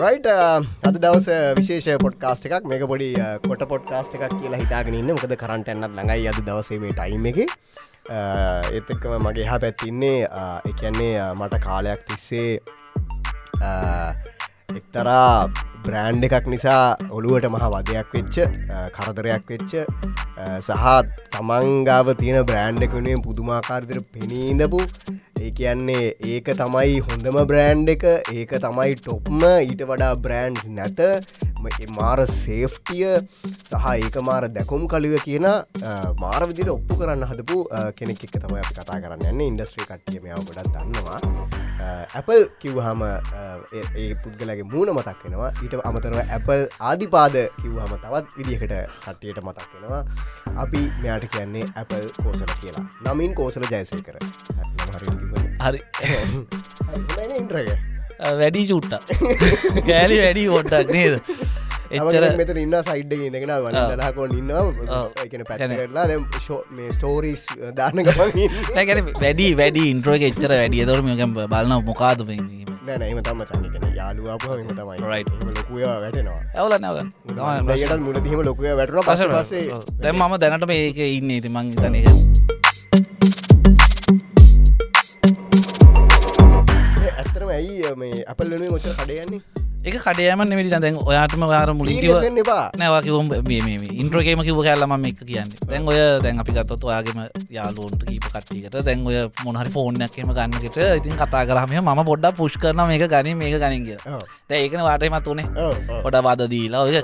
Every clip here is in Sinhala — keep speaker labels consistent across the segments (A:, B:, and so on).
A: රයිට uh, අද දවස විශේෂ පොට්කාස්ට එකක්. මේක පොඩි uh, කොට පොට්කාස්ට එකක් කියලා හිතාගෙනන්න මොකද කරන්ට එන්නත් ළඟයි අද දවසේ මේ ටයිම් එක. එතක්කම මගේ හා පැත්තින්නේ එකන්නේ uh, මට කාලයක් තිස්සේ එක්තරා බ්‍රෑන්් එකක් නිසා ඔළුවට මහ වදයක් වෙච්ච කරදරයක් වෙච්ච සහ තමන්ගාව තියෙන බ්‍රෑන්්ඩ කනේ පුදුමාකාරදිර පෙනීදපු ඒ කියන්නේ ඒක තමයි හොඳම බ්‍රෑන්් එක ඒක තමයි ටොප්ම ඊට වඩා බ්‍රෑන්ඩ්ස් නැත. මාර සේෆ්ටිය සහ ඒක මාර දැකුම් කලිව කියන මාර විදිට ඔප්පු කරන්න හදපු කෙනෙක් එක අපි කතා කරන්න යන්න. ඉන්ඩස්ට්‍රී කට්ටිය මෙයාව ගොඩක් දන්නවා. ඇපල් කිව්හම ඒ පුද්ගලගේ මූුණ මතක් වෙනවා. ඊට අමතරව ඇපල් ආදිපාද කිව්හම තවත් විදිහකට කට්ටියට මතක් වෙනවා. අපි මෙයාට කියන්නේ ඇපල් කෝසල කියලා. නමින් කෝසල ජයසය කර
B: හරි.
A: ඉන්ට්‍රග
B: වැඩි චුට්ට කෑලි වැඩි ොඩ්ඩක් නේද?
A: එච්චර මෙත ඉන්න සයිඩ් ඉඳගෙන වනදලාකො ඉන්නවා. එකන පැටලා මේ ස්ටෝරීස් දාන්න
B: නැැන වැඩි වැඩි ඉන්ට්‍රෝක එච්චර වැඩිය දොරම බලන්න මොකාද
A: නෑන එම තම චනිකන යාලුවාප තමයි ලොකුය වැටෙනවා.
B: ඇවල නැවල
A: යට මුලදීම ලොකුය වැටර පස පසේ
B: දැම් මම දැනට මේක ඉන්න. ඉති මං තනක
A: මේ අපල් වෙනුව මොච කඩයන්නේ
B: එක කඩයම නෙමටි දැන් ඔයාටම වාර මුලින්කිව
A: එපා.
B: නැවාකිවම් ඉන්ට්‍රකේම කිව කැල්ලම එක කියන්න. දැන් ඔය දැන් අපි ගත්තොත් ඔයාගේම යාලුන්ට කීප කට්ටිකට දැන් ඔය මොනහරි ෆෝර්නයක්කම ගන්නකට ඉතින් කතා කරහම ම පොඩ්ඩ පුෂ් කරන මේක ගනි මේක ගනින්ග දැ ඒකන වාටමත් උනේ. පොඩ බද දීලා ඔය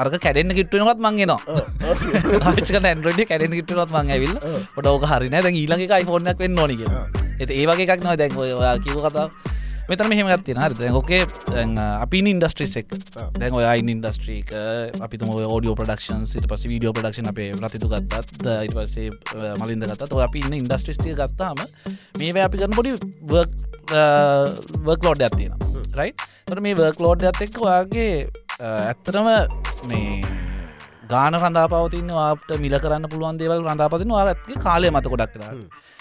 B: අර්ක කැඩෙන්න්න කිට්ටුවනත් මංගෙන ආචක ඇන්ඩරඩි කැඩෙන් කිට්ටුවත් මං ඇවිල් පොඩ ඕක හරින දැ ඊලගේ අයිෆෝර්නයක් වෙන්න නොනික එත ඒවගේ එකක් නව දැන් ඔයා කිව කතා මෙතන මෙහෙම ගත්තින හරි. ඕකේ අපි ඉන්ඩස්ට්‍රිස් එක්. දැන් ඔයයින් ඉන්ඩස්ට්‍රීක අපිතුම ෝඩියෝ ප්‍රඩක්ෂන් සිට පස වීඩියෝ ප්‍රඩක්ෂන් අපේ රතිතු ගත්තත් ඉට පසේ මලින්ද ගත්තත් ඔ අපි ඉන්න ඉන්ඩස්ට්‍රිස්ටිය ගත්තාම මේ අපි කරන පොඩි වර්ක් ලෝඩ් ඇත්තියෙන රයි තර මේ වර්ක් ලෝඩ් ඇත් එක් ඔයාගේ ඇත්තරම මේ ගාන රඳා පවතින්න වාට මිල කරන්න පුළුවන් දේවල් රඳාපතින වාගත්ගේ කාලය මත ගොඩක් කරා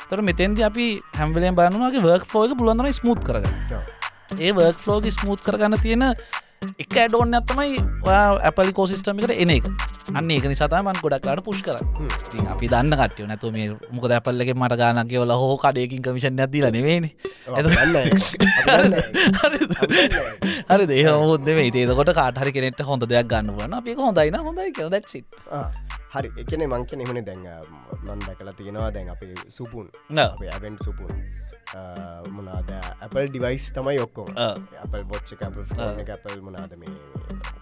B: තර මෙතැන්ති අපි හැම්වලෙන් බලන්නවාගේ වර්ක් ෆෝක පුළුවන්දන ස්මුත් කරග ඒ වර්ක් ෆලෝග ස්මුත් කරගන්න තියෙන එක ඇඩෝන්න ඇත්තමයි ඇපලි කෝසිස්ටමිකට එන එක. අන්න ඒක නිසාතමන් ගොඩක්ලාට පුෂ් කර ති අපි දන්න කටය නැතු මේ මොක ඇපල්ලගේ මට ගානගේ ඔල හෝ කඩයකින් කමිෂන් ඇතිල නෙවෙන හරි දේ හොද වේ ඒකොට කාටහරි කෙනෙට හොඳ දෙයක් ගන්න වන අපි හොඳයින හොඳයි කියව දැක්සි
A: හරි එකන මංකන එමන දැන් මන් දැකලා තියෙනවා දැන් අපි සුපුන්. ඇබෙන් සුපුන්. මොනාද ඇපල් ඩිවයිස් තමයි ඔක්කොම. අපල් බොච්ච කපල් ෆෝන කැපල් මොනාද මේ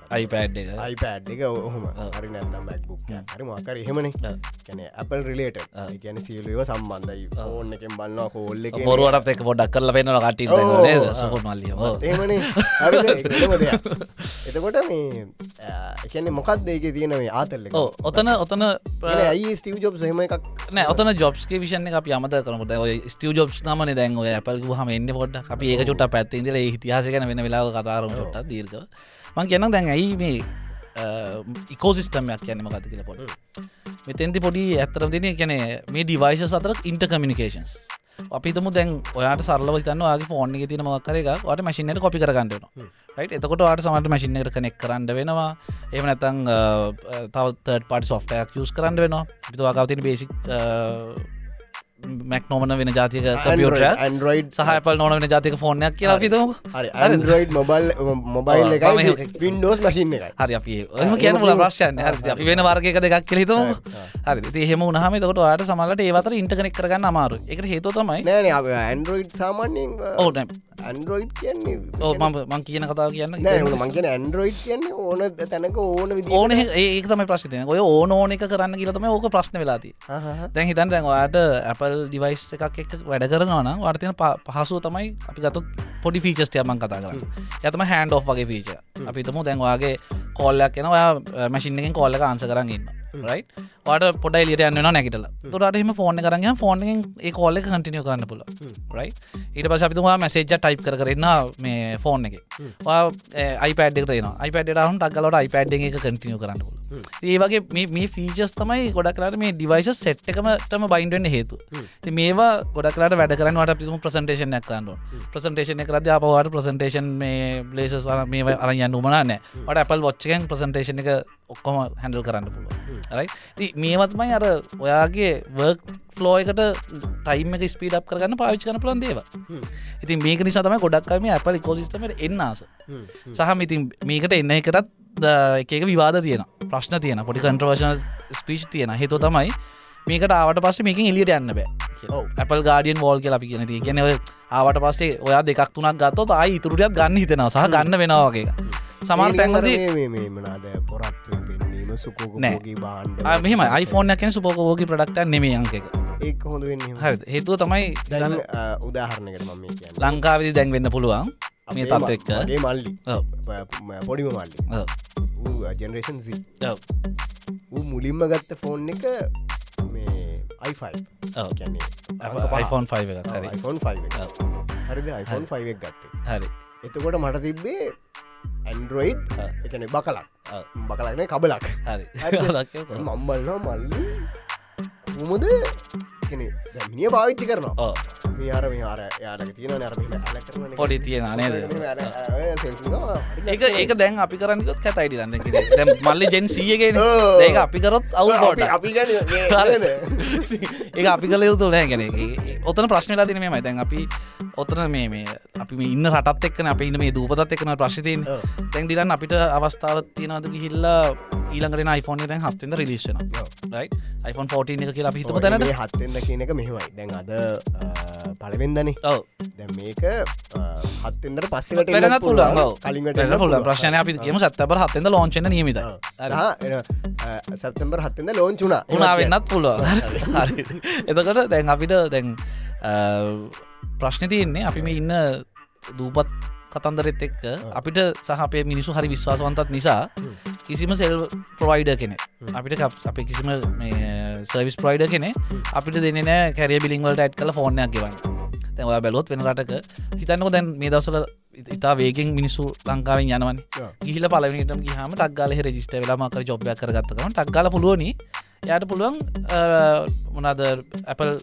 B: අයිපඩ් එක.
A: අයිපඩ් එක ඔහොම. හරි නැතම් මැක්බුක් හරි මකර එහෙමන කැන ඇපල් රිලේට ගැන සියලුව සම්බන්ධයි. ඕන්න එකෙන් බලන්නවා කෝල්ල
B: මොරුවට එක පොඩක් කරල පෙන්න්නල කට
A: එතකොට මේ එකන්නේ මොකක්ද ඒක තියෙන මේ ආතල්ල
B: ඔතන ඔතන
A: ඇයි ස්ටව ජොබ් සහම එකක්
B: නෑ ඔතන ජොබ්ස්ගේ විෂණ අප අමත කරනට ඔය ස්ටව ජොබ්ස් නමන දැන් ඔය ඇපල් හම එන්න පොඩ්ඩ අපි ඒක චුට්ට පැත්තින්දල හිතිහාසකන වෙන වෙලාව කතාරම චොට්ට දීර්ක මං කියන්න දැන් ඇයි මේ ඉකෝසිස්ටමයක් කියන්නම ගත කියල පොඩ මෙතැන්ති පොඩි ඇතරම් දෙන ගැන මේ ඩිවයිශ අතර ඉන්ට කමිනිකේන්ස් අපිතම දැන් ඔයාට සරලව තන්න ගේ ෆෝන් එක තින මක්කර එක වට මසිනට කොපි කරගන්නන ට එතකොට වාට සමට මසිනට කනෙක් කරන්න වෙනවා. එම නැතන් තවත් පට සොෆ්ටයක් යස් කරන්න වෙනවා. පිතුවාකාවතින බේසික් මැක් නොමන වෙන ජාතික කම්පියුට
A: ඇන්ඩරෝයිඩ්
B: සහපල් නොන වෙන ජාතික ෆෝනයක් කියලා පිතම
A: ඇන්ඩරෝයිඩ් මොබල් මොබයිල් එක පින්ඩෝස් මසින්න එක
B: හරි අපි ම කියන ල ප්‍රශ්යන් අපි වෙන වර්ගක දෙකක් කෙලිතම හරි හෙම උනහම තකට වාට සමලට ඒවතර ඉන්ටකනෙක් කරගන්න අමාරු එක හේතු තමයි
A: ඇන්ඩරෝයිඩ් සාමාන්‍යෙන්
B: ඕන
A: ඇන්ඩරෝයිඩ් කියන්නේ
B: ඕ ම මං කියන කතාව කියන්න
A: මංගෙන ඇන්ඩරෝයිඩ් කියන්නේ ඕන තැනක ඕන
B: ඕන ඒක තම ප්‍රශ්තය ඔය ඕන ඕන එක කරන්න කියලතම ඕක ප්‍රශ්න වෙලාති දැන් හිතන් දැන් වාට ඇපල් ඩිවයිස් එකක් එක් වැඩ කරනවන වර්තයන පහසුව තමයි අපි ගතුත් පොඩි ෆීචස්ටය මං කතා කරන්න. ඇතම හැන්ඩ ඔ් වගේ ෆීච අපිතම දැන්වාගේ කොල්ලයක් කෙනවා මැසිින් එකෙන් කොල්ල අන්ස කරන්න ඉන්න රයි වාට පොඩ එලියට යන්න නැකිටල තුරටම ෆෝන් කරන්න ෆෝන්ෙන් ඒ කොල්ල කටිනිය කරන්න පුල රයි ඊට පස අපිතුවා මැසේජ ටයිප් කරන්න මේ ෆෝන් එක. අයිපඩ න අයිපඩ හුන් ටක්ලට අයිපඩ් එක කටිනිය කරන්න පුල ඒ වගේ මේ- ෆීචස් තමයි ගොඩක් කරට මේ ඩිවයිස සෙට් එකමටම බයින්ඩෙන් හේතු මේවා ගොඩක්ලට වැඩ කරන්නට පිම ප්‍රසන්ටේෂන් කරන්න ප්‍රසන්ටේෂන කරද අපවාට ප්‍රසන්ටේෂන් මේ බ්ලේස මේ අරයන්න උමනන්න ට අපල් වොච්චකන් ප්‍රසන්ටේෂන එක ඔක්කොම හැඩල් කරන්න පුළුව රයි මේවත්මයි අර ඔයාගේ වර්ක් ෆලෝයකට ටයිම එක ස්පීඩ් කරන්න පාවිච් කන පලන් දේව ඉතින් මේක නිසා තම ගොඩක්කම අපල් කෝසිස්ටමට එන්නාස සහ ඉතින් මේකට එන්න එකටත් ද- එක එක විවාද තියෙන ප්‍රශ්න තියෙන පොඩි කන්ට්‍රවර්ශන ස්පිච් තියෙන හේතු තමයි මේකට ආවට පස්ස මේක එලියට යන්න බෑ. Apple ගාඩියන් වෝල් කියලා අපි කියන ති කියන ඔය ආවට පස්සේ ඔයා දෙකක් තුනක් ගත්තොත් ආයි ඉතුරටියත් ගන්න හිතෙනවා. සහ ගන්න වෙනවාගේ සමාන තැන්වද
A: මේ මනාද පොරත් පෙන්නීම සුකෝකෝගේ බාන්්ඩ
B: මෙහම iPhone එකෙන් සුපෝකෝගේ ප්‍රඩක්ට නෙමේ අංක එක.
A: ඒක හොඳ
B: හේතුව තමයි
A: උදාහරණකට මම මේ
B: ලංකාවිදි දැන් වෙන්න පුළුවන් මේ
A: ගේ මල්ලි. පොඩිම මල්ලි. ජෙනරේෂන් සි මුලින්ම ගත්ත ෆෝන් එක මේ iPhone
B: ඔව්.
A: කියන්නේ
B: iPhone 5 එකක්. හරි.
A: iPhone 5 එක. හරිද? 5 එක ගත්තේ.
B: හරි.
A: එතකොට මට තිබ්බේ ඇන්ඩරෝයිඩ්. එකන බකලක්. බකලක්න කබලක්
B: හරි?
A: මම්බල්න මල්ලි කුමද මිනිිය පාවිච්චි කරනවා.
B: ඕ
A: මේ අර මේ අර යාලක තියෙන කරන
B: පොඩි තියෙන නේද? ඒක ඒක දැන් අපි කරන්නකොත් කතයිඩි ලන්න දැම් මල්ලි ජෙන් සියගෙන. ඒක අපි කරොත් අවු පෝට
A: අපි
B: ඒ අපි කල යුතු නෑ. ගැන ඔතන ප්‍රශ්නලා තින මේ දැන් අපි ඔතන මේ මේ අපි ඉන්න රටත් එක්න අප ඉන්න මේ දූපතත් එක්න ප්‍රශ්තියෙන් තැන් ඩිලන් අපිට අවස්ථාවත් තියෙනවද හිල්ලා ඊළඟරෙන iPhone දැන් හත්වෙද රිලිස්සන iPhone 14 එක කියලා අපි හිතම තැනට
A: හත්තෙන්ද කියන එක මෙහෙමයි. දැන් අද පලවෙන්දනේ
B: ඔව.
A: දැ මේක හත්තෙන්දර පස්සට
B: පුළුවන්. ඔව්.
A: කලින්ට
B: පුළුවන්. ප්‍රශ්නය අපි කියම. සත්තබර හත්තෙන්ද ලෝංචන නියමිත
A: සැප්තම්බර් හත්තෙන්ද ලෝංචුනා
B: උනා වෙන්නත් පුළුවන්. හරි. එතකට දැන් අපිට දැන් ප්‍රශ්න තියෙන්නේ අපි මේ ඉන්න දූපත් කතන්දරෙත් එක්ක අපිට සහ අපේ මිනිසු හරි විශ්වාසවන්තත් නිසා කිසිම සෙල් ප්‍රොයිඩ කෙනෙ අපිට අපේ කිසිම සර්විස් ප්‍රයිඩ කෙනෙ අපිට දෙන නෑ කැරිය බිලිංවලට ඇට් කල ෆෝර්නයක් ගෙවන්න. තැව බැලොත් වෙන රටක හිතන්නක දැන් මේ දවසල ඉතා වේගෙන් මිනිස්සු ලංකාවෙන් යනවන. ගිහිල පලවිනිටම ගහම ටක්ගල රජිස්ට වෙලාමකර ජොබ්යක් කරගත්තකම ටක්ගල පුළුවනි. යට පුළුවන් මොනාද Apple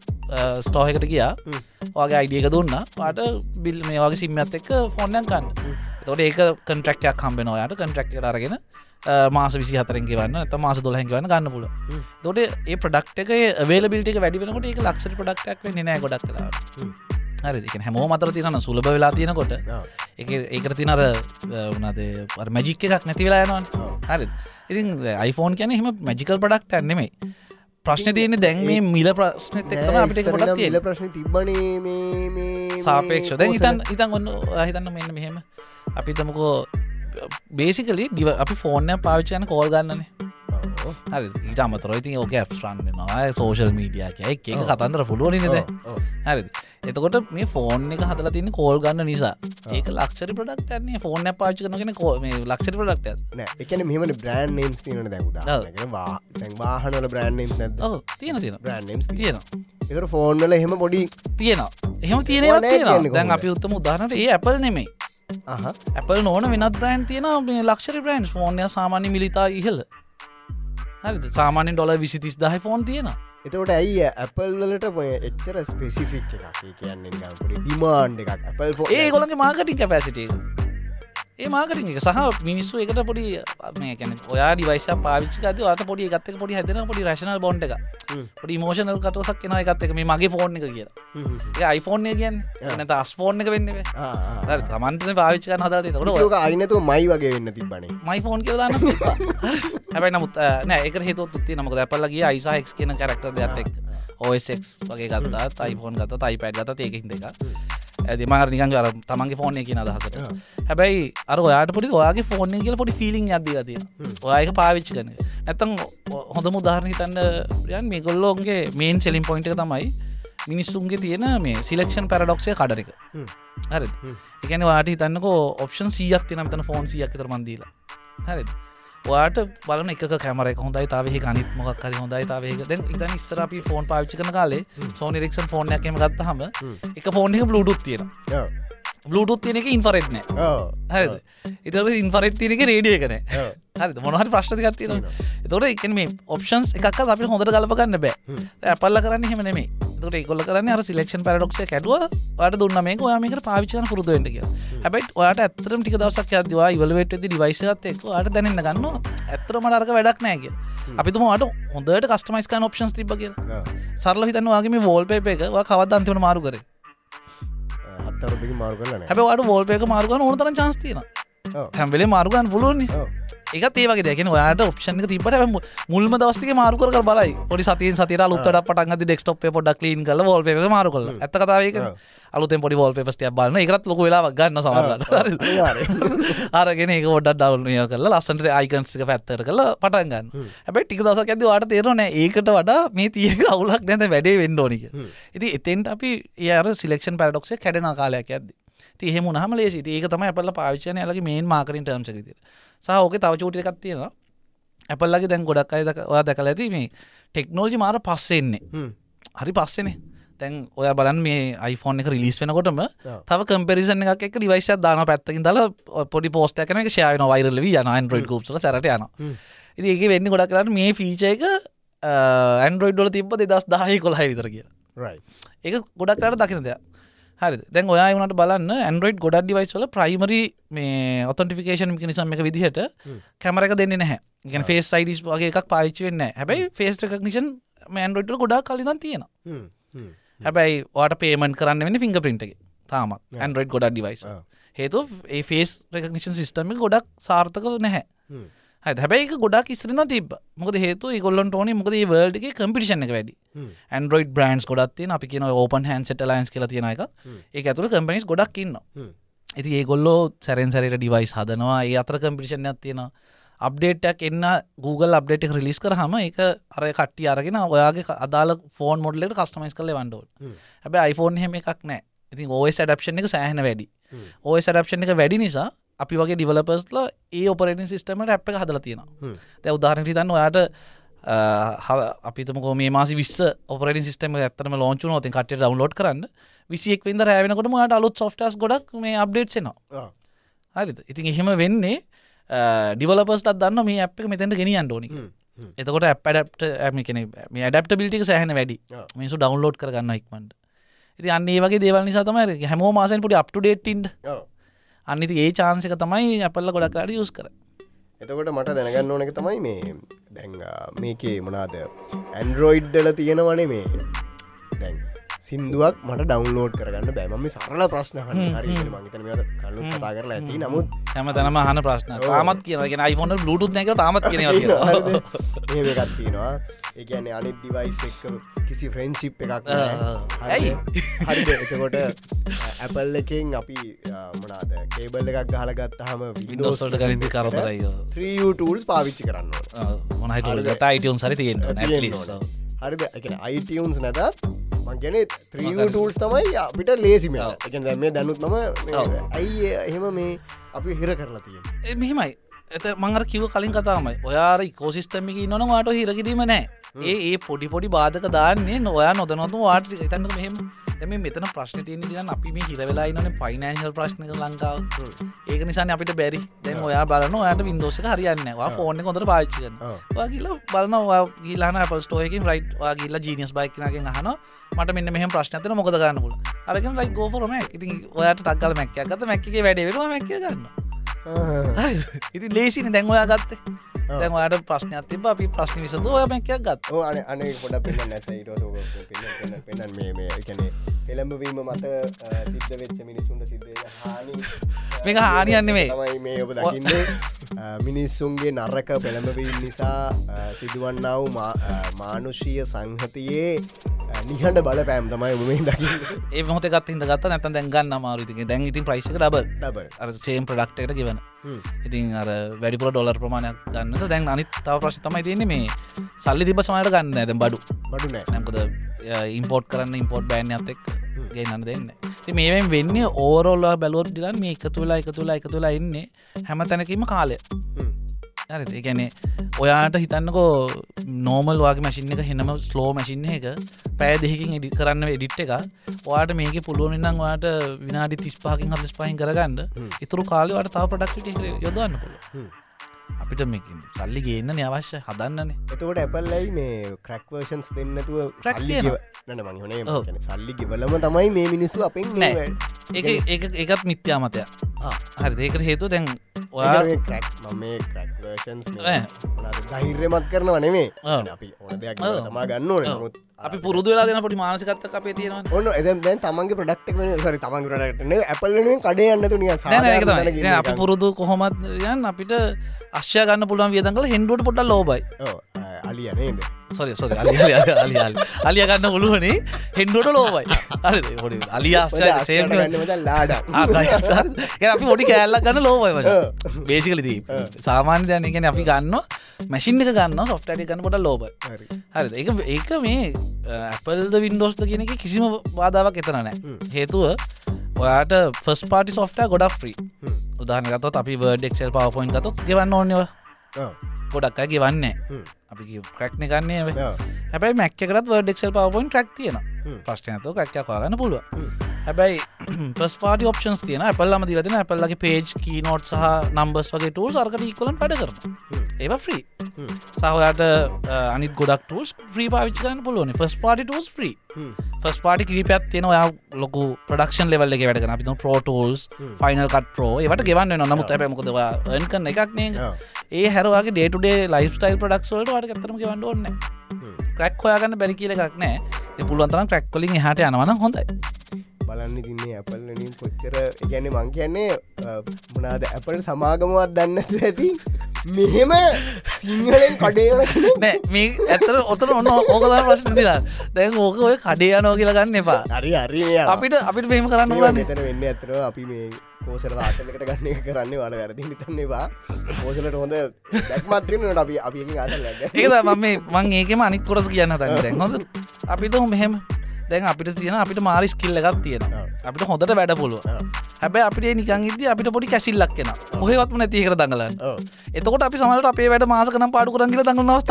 B: ස්ටෝහකට ගියා. වගේ අයිඩියක දුන්න. පාට බිල් මේ වගේ සිම්මත් එක්ක ෆොන්නන් කන්න තොට ඒක කන්ට්‍රක්ටයක් කම්බෙන ඔයාට. කන්ට්‍රක්ට අරගෙන මාස විසි හතරෙන්ගේ වන්න ඇත මාස දොලහැක වන්න ගන්න පුල තොට ඒ ප්‍රඩක්් එක වේල බිල්ට වැඩි වෙනකොට ඒක ලක්ෂ ප්‍රඩක්ටක් නෑ ගොඩක් කලා හරි එක හැමෝ මතර තියන සුලබ වෙලා තියෙනකොට ඒකට තිනර වනාද මැජික් එකක් නැති වෙලා යනවන්. හරි ඉතින් iPhoneෆෝන් කියන එහම මැජිකල් පඩක්ට ඇන්නෙමයි ප්‍රශ්න තියන්නේ දැන් මේ මිල ප්‍රශ්නත එක්ම අපිට පොඩක්
A: ල ප්‍රශ්න මේ
B: සාපේක්ෂ දැන් ඉතන් ඉතන් ඔන්න හිතන්න මෙන්න මෙහෙම. අපි තමකෝ බේසිකලි ඩිව අපි ෆෝර්නය පාවිච්චයන කෝල් ගන්නනේ හරි. ඊට අමතර ඉතින් ඕක ඇප්ස්රන්න නවා සෝෂල් මීඩිය කිය එක. කතන්දර පුළුවනිද හරි. එතකොට මේ ෆෝන් එක හදල තින්න කෝල් ගන්න නිසා. ඒක ලක්ෂරි ප්‍රඩක්ටන්නේ ෆෝන් පාචි කනගෙන කෝ ලක්ෂරි ප්‍රඩක්ට
A: නෑ. එකන මෙම බ්‍රෑන් නම්ස් තියන දැකුදා තැන් වාහනල බ්‍රෑන් නම්ස්
B: ඔව. තියෙන තියෙන
A: බ්‍රෑන් නම්ස්
B: තියෙන
A: එතර ෆෝන්වල එහෙම පොඩි
B: තියෙනවා. එහෙම තියෙනවා. තියෙන දැන්? අපි උත්තම උදාහරනට ඒ ඇපල් නෙමෙයි. ඇපල් නොන වෙනත් බ්‍රයින්් තියෙන මේ ලක්ෂරි බ්‍රයින්ස් ෆෝන්ය සාමාන්‍ය මිලිතා ඉහල හරි සාමානෙන් ඩොල විසිතිස් දහයි ෆෝන් තියෙන
A: එතකොට ඇයි ඇපල් වලට ඔය එච්චර ස්පෙසිෆික් එකක්? කියන්නේ ඩිමාන්් එකක්.
B: ඒ ගොලගේ මාර්කටින් කැපැසිට ඒ මාර්කටින් එක සහ මිනිස්සු එකට පොඩි මේ කැන ඔයා ඩිවයිස පාවිච්චිකද අත පොඩි ගත්තක පොඩි හැදෙන පොඩි රශනල් බොන්ඩ එක. පොඩි මෝෂනල් කටුවසක් කෙන එකත් එක මේ මගේ ෆෝන් එක කියලා. ඒ අයිෆෝන් එක කියන්න. එනත අස්ෆෝන් එක වෙන්න හරි තමන්ටන පාවිච්චිකන හදාද තොට ෝක
A: අයිනතු මයි වගේ වෙන්න තිබනේ
B: මයි ෆෝන් කියලදාන්න හැබයි නමුත් නෑ එක හේතු තුත්ති නමක දැපල්ලගේ අයිසාහෙක් කියන කරක්ට දෙයක් එක් OSක් වගේ ගත්තා තයිෆෝන් ගත තයි පැඩ් ගත ඒකින් දෙක ඇති මහර නිකන් අර තමන්ගේ ෆෝන් එක අදහසට. හැබැයි අර ඔයාට පොඩි ඔයාගේ ෆෝන් කියල පොඩි ෆිලිින් අද තිය ඔයක පාවිච්චි කන නැතන් හොඳ මුදාහරණ හිතන්න යන් මේ ගොල්ලෝන්ගේ මේන් සෙලින් පොයින්ට තමයි මිනිස්සුන්ගේ තියෙන මේ සිලෙක්ෂන් පැරඩොක්ෂය කඩරක. හරි. එකන වාට හිතන්නකෝ ඔප්ෂන් සියක් තින තන ෆෝන් සියක් තර මන්දීලා හරි වාට බලන එක කැමර හොඳයි තාවේ අනිත් මොක් හරි හොඳයි තාවේක දැන් ඉතන් ස්තරපි ෆෝන් පාච්චි කන කාලේ සෝනි රෙක්ෂන් ෆෝර්නයක්ම ගත්ත හම. එක ෆෝන් එක බ්ලුඩුත් තියෙන බ්ලුඩුත් තියෙන එක ඉන්ෆරෙට්න හරිද? ඉතර ඉන්ෆරෙට් තියනක රේඩිය කන හරි මොනහට ප්‍රශ්තිකත් තියෙන තොට එක මේ ඔප්ෂන්ස් එකක් අපි හොඳට ගලපගන්න බෑ. ඇපල්ල කරන්න හෙම නෙමේ තොට එකොල කරන්න අර සිලෙක්ෂන් පැරඩොක්ෂ කැඩුව. ට දුන්න මේ ඔයාමක පාවිචන පුරදුවෙන්ට කිය හැබයිට ඔයාට ඇතරම් ටික දවසක් අදවා ඉවලවට ඩිවයිසත් එක් අට දැනන්න ගන්න ඇත්තර මටර්ක වැඩක් නෑක අපිතුමට හොඳට කස්ටමයිස්කන් ඔප්ෂන්ස් තිබ කිය සරල හිතන්න වගේ වෝල් පේප එක කවත් අන්තිමට මාරු කර?
A: හත්තරුදකි මාරු කරලන
B: හැබවට වෝල් පේක මාරුගන ඕනතර චන්ස්තින හැම්වෙලේ මාරුගන් පුළුවන්නේ ඒකත් ඒවගේ දැකෙන ඔයාට ඔප්ෂන් තිබට මුල්ම දවස්ටික මාරුකර බලයි. පොඩි සතිය සතිර ලුත්තට පටන් ඩෙක්ස්ටප් පොඩක් ලීන් කල වෝල් පේ මාරු කල ඇත කතාවක අලුතෙන් පොඩි වෝල් පේස්ටිය බලන්න එකත් ලොක වෙලා ගන්න සමරන්න අරගෙන ඒක ොඩ ඩවල්නය කල ලස්සට අයිකන්සික පැත්තර කල පටන්ගන්න හැබයි ටික දසක් ඇද වාට තේරන ඒකට වඩා මේ තියක අවුලක් නැත වැඩේ වෙන්ඩෝනික ඉති එතෙන්ට අපි ඒර සිලෙක්ෂන් පැඩොක්සේ කැඩෙන කාලයක් ඇද තිහෙම හම ලේ ඒක තම අපල පාවිචන ලගේ මේන් මාකරින් ටර්ම්සකතිර සහෝක තව චෝටි එකක් තියෙනවා. ඇපල්ලගේ දැන් ගොඩක් අය ඔයා දැකල ඇති මේ ටෙක්නෝජි මාර පස්සෙන්නේ හරි පස්සනේ. තැන් ඔය බලන් මේ iPhoneෆෝන් එක රිලිස් වෙනකොටම තව කම්පෙරිසන් එකක් එක ඩිවයිස දාන පැත්තකින් දල පොඩි පෝස්ට කන එක ශයන වයිරල යන අන්ඩරෝයිඩ් කූප්ල සරට යන ඉති ඒක වෙන්න ගොඩක් කරන්න මේ ෆීච එක ඇන්ඩරෝයිඩ්ඩල තිබ දෙදස් දාහහි කොළහ විතර කියලා. ඒක ගොඩක් කරට දකින දෙයක් හරි දැන් ඔයා වුණට බලන්න ඇන්ඩරෝයිඩ් ගොඩක් ඩිවයිස් වල ප්‍රයිමරි මේ ඔතන්ටිෆිකේෂන් නිසම් එක විදිහට කැමරක දෙන්න නැහැ. ගැන ෆේස් සයිඩස් වගේ එකක් පාච්චි වෙන්න හැබැයි ෆේස් රකක්නිෂන් මෑන්ඩරෝයිඩ් ගොඩා කලින් තියෙන හැබැයි වාට පේමන් කරන්න වෙන ෆිංග පින්ට එක. තාමත්. ඇන්ඩරෝයිඩ් ගොඩක් ඩිවයිස් හේතු ඒ ෆේස් රකනිෂන් සිිස්ටම ගොඩක් සාර්ථක නැහැ හැබැයි ගොඩක් ඉස්රන තිබ මොකද හේතු ගොල්ලන්ට ඕන මොකද වර්ඩගේ කම්පිටිෂන එක වැඩි. ඇන්ඩරෝයිඩ් බ්‍රන්ස් ගොඩත්තිය අපි කියන ඕපන් හැන්සට ලයින්ස් කියල තියෙන එක. ඒ ඇතුළ කම්පනිස් ගොඩක් ඉන්න ඇති ඒ ගොල්ලෝ සැරෙන් සැරට ඩිවයිස් හදනවා. ඒ අතර කම්පිටිෂන් තියෙනවා. අප්ඩේටක් එන්න Google අප්ඩේට රිලිස් කරහම එක අර කට්ටි අරගෙන ඔයාගේ අදාල ෆෝන් මොඩලට කස්ටමයිස් කල වන්ඩෝල් හැබ iPhoneෆෝන් හෙම. එකක් නෑ ඉතින් ඕස් ඩප්ෂන් එක සෑහන වැඩි. ඕස් ඩප්ෂන් එක වැඩි නිසා අපි වගේ ඩිවලපස්ල ඒ ඔපරේටින් සිස්ටමට ඇප් එක හදල තියෙනවා. දැ උදාහරනට තන්න ඔයාට අපිතම මේ මාසි විස්ස ඔපරට සිස්ටම ඇත්තම ලෝචු නොති කට ඩවන්ලෝඩ් කරන්න. විසිෙක් විද රෑවෙනකොට මට අලුත් සොෆ්ටස් ගොඩක් මේ අප්ඩේට්නවා හරිද? ඉතින් එහෙම වෙන්නේ ඩිවලපස්ටත් දන්න මේ අප් එක මෙතැට ගෙන අන්ඩෝනි එතකොට ඇප්ඩප්ට ඇම කෙන මේ ඩප්ට බිලිටික සෑහන වැඩි. මිසු ඩවන්ලෝඩ් කරගන්න ඉක්මට ඉති අන්නේ වගේ දේවල් නිසාතම හැමෝ මාසන් පොඩි අප්ටඩේට්ටින්ට අනිති ඒ චාන්සක තමයි අපල්ල ගොඩක්ලාට යුස් කර.
A: එතකොට මට දැනගන්න ඕනක තමයි මේ. දැන් මේකේ මොනාද ඇන්ඩරෝයිඩ්ඩල තියෙනවනේ මේ දැන් සිින්දුවක් මට ඩවන්ලෝඩ් කරගන්න බෑමම සරල ප්‍රශ්න හරි මගතන කලු කතා කරලා ඇති. නමුත්
B: හැම තැනම හන ප්‍රශ්න තාමත් කියනගෙන iPhone බ්ලුටුත් එක තාමත් කියන
A: ඒකත් තියෙනවා. ඒකන අනිත් දිවයිස් එක් කිසි ෆ්‍රෙන්චිප් එකක්
B: ඇයි?
A: හරි එතකොට ඇපල් එකෙන් අපි මනාද කේබල් එකක් ගහලගත් හම
B: විඩෝසල්ට කලින්ති කරතරයි
A: ටල්ස් පාවිච්චි කරන්න
B: මොනහට ගතා අයිටම් සරි තියෙන
A: එක අයිටවන්ස් නැතත් මංගැන ත්‍රීටල්ස් තමයි අපිට ලේසිම මේ දැනුත් නම ඇයි එහෙම මේ අපි හිර කරලා තිය
B: මෙහෙමයි. ඇත මංගර කිව කලින් කතාමයි ඔයාර කෝසිස්ටමික නොන වාට හිරකිරීම නෑ ඒ ඒ පොඩි පොඩි බාධක දාන්නේ නොයා නොදනොතු වාට එතන්න මෙහෙම එම මෙතන ප්‍රශ්න තියන දින අපි මේ හිරවෙලා නන ෆයිනන්ශල් ප්‍රශ්නක ලංකාව. ඒක නිසාන අපිට බැරි. දැන් ඔයා බලන යට වින්දෝසක හරියන්නවා ෆෝර්න කොඳර පාච්චිකන්න වාගේල බලනවා ගිලාන පස්ටෝයකින් රයිට් වාගේලා ජීනිස් බයික්නගෙන් හන මට මෙන්න මෙහම ප්‍රශ්නතන මොකද ගන්නපුල අරගෙන ලයි ගෝෆරම ඉතින් ඔයාට ටක්කල මැක්කයක් ගත මැක්කේ වැඩේවා මැක්ක ගන්න ඉති ලේසින දැන් ඔයා ගත්තේ දැන් ඔයාට ප්‍රශ්නයක් තිබ අපි ප්‍රශ්න විසඳ ඔය මැක්කයක් ගත්
A: අන අනේ පොඩ පෙන්න නැත පෙන්න මේ මේ එකනේ එළඹවීම මත සිද්ධ වෙච්ච මිනිසුන්ට සිද්ධ හානි.
B: මේක හානියන්න මේ
A: තමයි මේ ඔබ දකින්න. මිනිස්සුන්ගේ නරක පෙළඹවීම් නිසා සිදුවන්නාව මානුෂීය සංහතියේ නිහට බල පෑම් තමයි ඔබ මේ දකි
B: ඒ මොත ගත් හිද ගත්ත නැත දැන්ගන්න අමාරුතික දැන් ඉතින් ප්‍රයිසික ඩබ
A: ඩබ
B: අර සේම් ප්‍රඩක්ටට කිවන ඉතින් අර වැඩිපුර ඩොලර් ප්‍රමාණයක් ගන්නත දැන් අනිත් තව ප්‍රශ් තමයි තියන්නේ මේ සල්ලි තිබ සමයට ගන්න ඇද බඩු.
A: බඩු නෑ.
B: නැකද ඉම්පෝට් කරන්න ඉම්පෝට් බෑන් අතෙක් ගේනන්න දෙන්න. මේෙන් වෙන්න ඕරෝල්ල බැලුවර් දිලන් මේ එක තුලා එක තුලා එක තුලා එන්නේ හැම තැනකීම කාලය. හරි ගැනේ ඔයාට හිතන්නකෝ නෝමල් වගේ මසින් එක හෙනම ස්ලෝ මසින්න එක පෑ දෙහකින් එඩි කරන්න එඩිට් එක වාට මේක පුළුවනින්නම් වාට විනාඩි තිස්පාකින් හදස් පහින් කරගන්න ඉතුරු කාලවට තා පඩක්ට යොදන්න පුළ අපිට මේ සල්ලි ගේන්න අවශ්‍ය හදන්නනේ
A: එතකොට ඇපල්ලයි මේ ක්‍රක්වර්ෂන්ස් දෙන්නතුව
B: Crack
A: සල්ලි
B: තියෙනවා.
A: ගෙව- නන මං හොනේ
B: ඔව්.
A: කියන්නේ සල්ලි ගෙවලම තමයි මේ මිනිස්සු අපෙන්
B: නෑ. ඒ ඒකත් මිත්‍යාමතයක් හරි ඒකට හේතු දැන් ඔයා
A: ක්‍රක් මේ ක්‍රක්වර්ෂන්ස්
B: ඈ.
A: ධෛර්යමත් කරනව නෙමේ. අපි ඕන දෙයක්. තමා ගන්න ඕන
B: ඔව්. අපි පුරුදු වෙලා දෙන පොඩි මානසිකත්ත අපේ තියෙනවා
A: ඔන්න එද දැන් තමන්ගේ ප්‍රඩක්් සරි තමන් රටන ඇපල්ලෙන් කඩේ යන්නතු නිය
B: අපි පුරුදු කොහොමත් යන් අපිට අශ්‍ය ගන්න පුළුවන් වියදංකල හෙන්ඩුවට පොඩ්ඩ ලෝබයි
A: අලිය නේද
B: සොරි සොරි අලි අලි අලිය ගන්න පුළුවනේ හෙන්ඩුවට ලෝබයි හරි හොඩි අලිය අපි පොඩි කෑල්ලක් ගන්න වච බේසිකලදී සාමාන්‍ය දැන ගැන අපි ගන්න මැසින් එක ගන්න සොෆ්ටට ගන්න පොට ලෝබ හරි. ඒක ඒක මේ ඇපල්ද වින්ඩෝස්ද කියන එක කිසිම බාධාවක් එතන නෑ. හේතුව ඔයාට ෆස් පාටි සොෆ්ට ගොඩක් ්‍රී උදාහනගතොත් අපි වර්ඩෙක්ෂල් පවපොයින් ගතොත් ගෙවන්න ඕනව ගොඩක් ගෙවන්නේ. අපි ක්‍රක්්න ගන්නේ හැබයි. මැක්කකරත් වර්ඩෙක්ෂල් පවපොයින් ට්‍රක් තියෙන ප්‍රශ්නයතු ක්‍රක්යක් කාගන්න පුළුව හැබැයි පස් පාටි ඔප්ෂන්ස් තියන ඇපල්ලම දිලතින ඇපල්ලගේ පේජ් කීනෝට් සහ නම්බස් වගේ ටූල් සර්කට ඉක්කොලන් පැඩ කරන ඒව ෆ්‍රී සහයාට අනිත් ගොඩක් ටස් ්‍රී පාවිච් කරන්න පුළුවන. ෆස් පාටි ටස් ්‍රී ෆස් පාටි කිරිපත් තියෙන ඔයා ලොකු ප්‍රඩක්ෂන් ලෙවල්ල එක වැඩ අපි පෝටෝල්ස් ෆයිනල් කට ප්‍රෝ ඒවට ගෙවන්න නමුත් ඇපමකොදවා එන් කන්න එකක් නේ. ඒ හැරවාගේ ඩේටුඩේ ලයිස්ටයිල් ප්‍රඩක්ස්වලට වට ඇතරම ගෙවන්න ඕන්න ක්‍රක් හොයාගන්න බැරි කියල එකක් නෑ පුළුවන්තරම් ක්‍රක් කොලින් හට යනවන හොඳයි
A: බලන්න තින්නේ ඇපල්ලනින් කොච්චර ගැන මං කියන්නේ මනාද ඇපල් සමාගමවත් දන්න ඇති මෙහෙම සිංහලෙන් කඩේන
B: නෑ මේ ඇතර ඔතන ඔන්න ඕකදර ප්‍රශ්න දිලා දැන් ඕක ඔය කඩේ යනෝ කියලා ගන්න එපා.
A: හරි හරි
B: අපිට අපිට මෙම කරන්න ඕන
A: මෙතන වෙන්න ඇතර අපි මේ කෝසල වාතලකට ගන්න කරන්නේ වල වැරදි හිතන්නවා කෝසලට හොඳ දැක්මත්තිනට අපි අපි
B: ඒකද මම මේ ඒකෙම අනික් කොරස කියන්න තන්න දැන්. හොඳ? අපිට මෙහෙම දැන් අපිට තියෙන අපිට මාරි ස්කිල්ල එකක් තියෙන අපිට හොඳට වැඩ පුළුව හැබැ අපිට නිකන් ඉද අපිට පොඩි කැසිල්ලක් කෙන කොහෙවත්ම නැතිකර දඟලන්න. එතකොට අපි සමට අපේ වැඩ මාසකනම් පාඩු කරගල දඟල නවස්ථ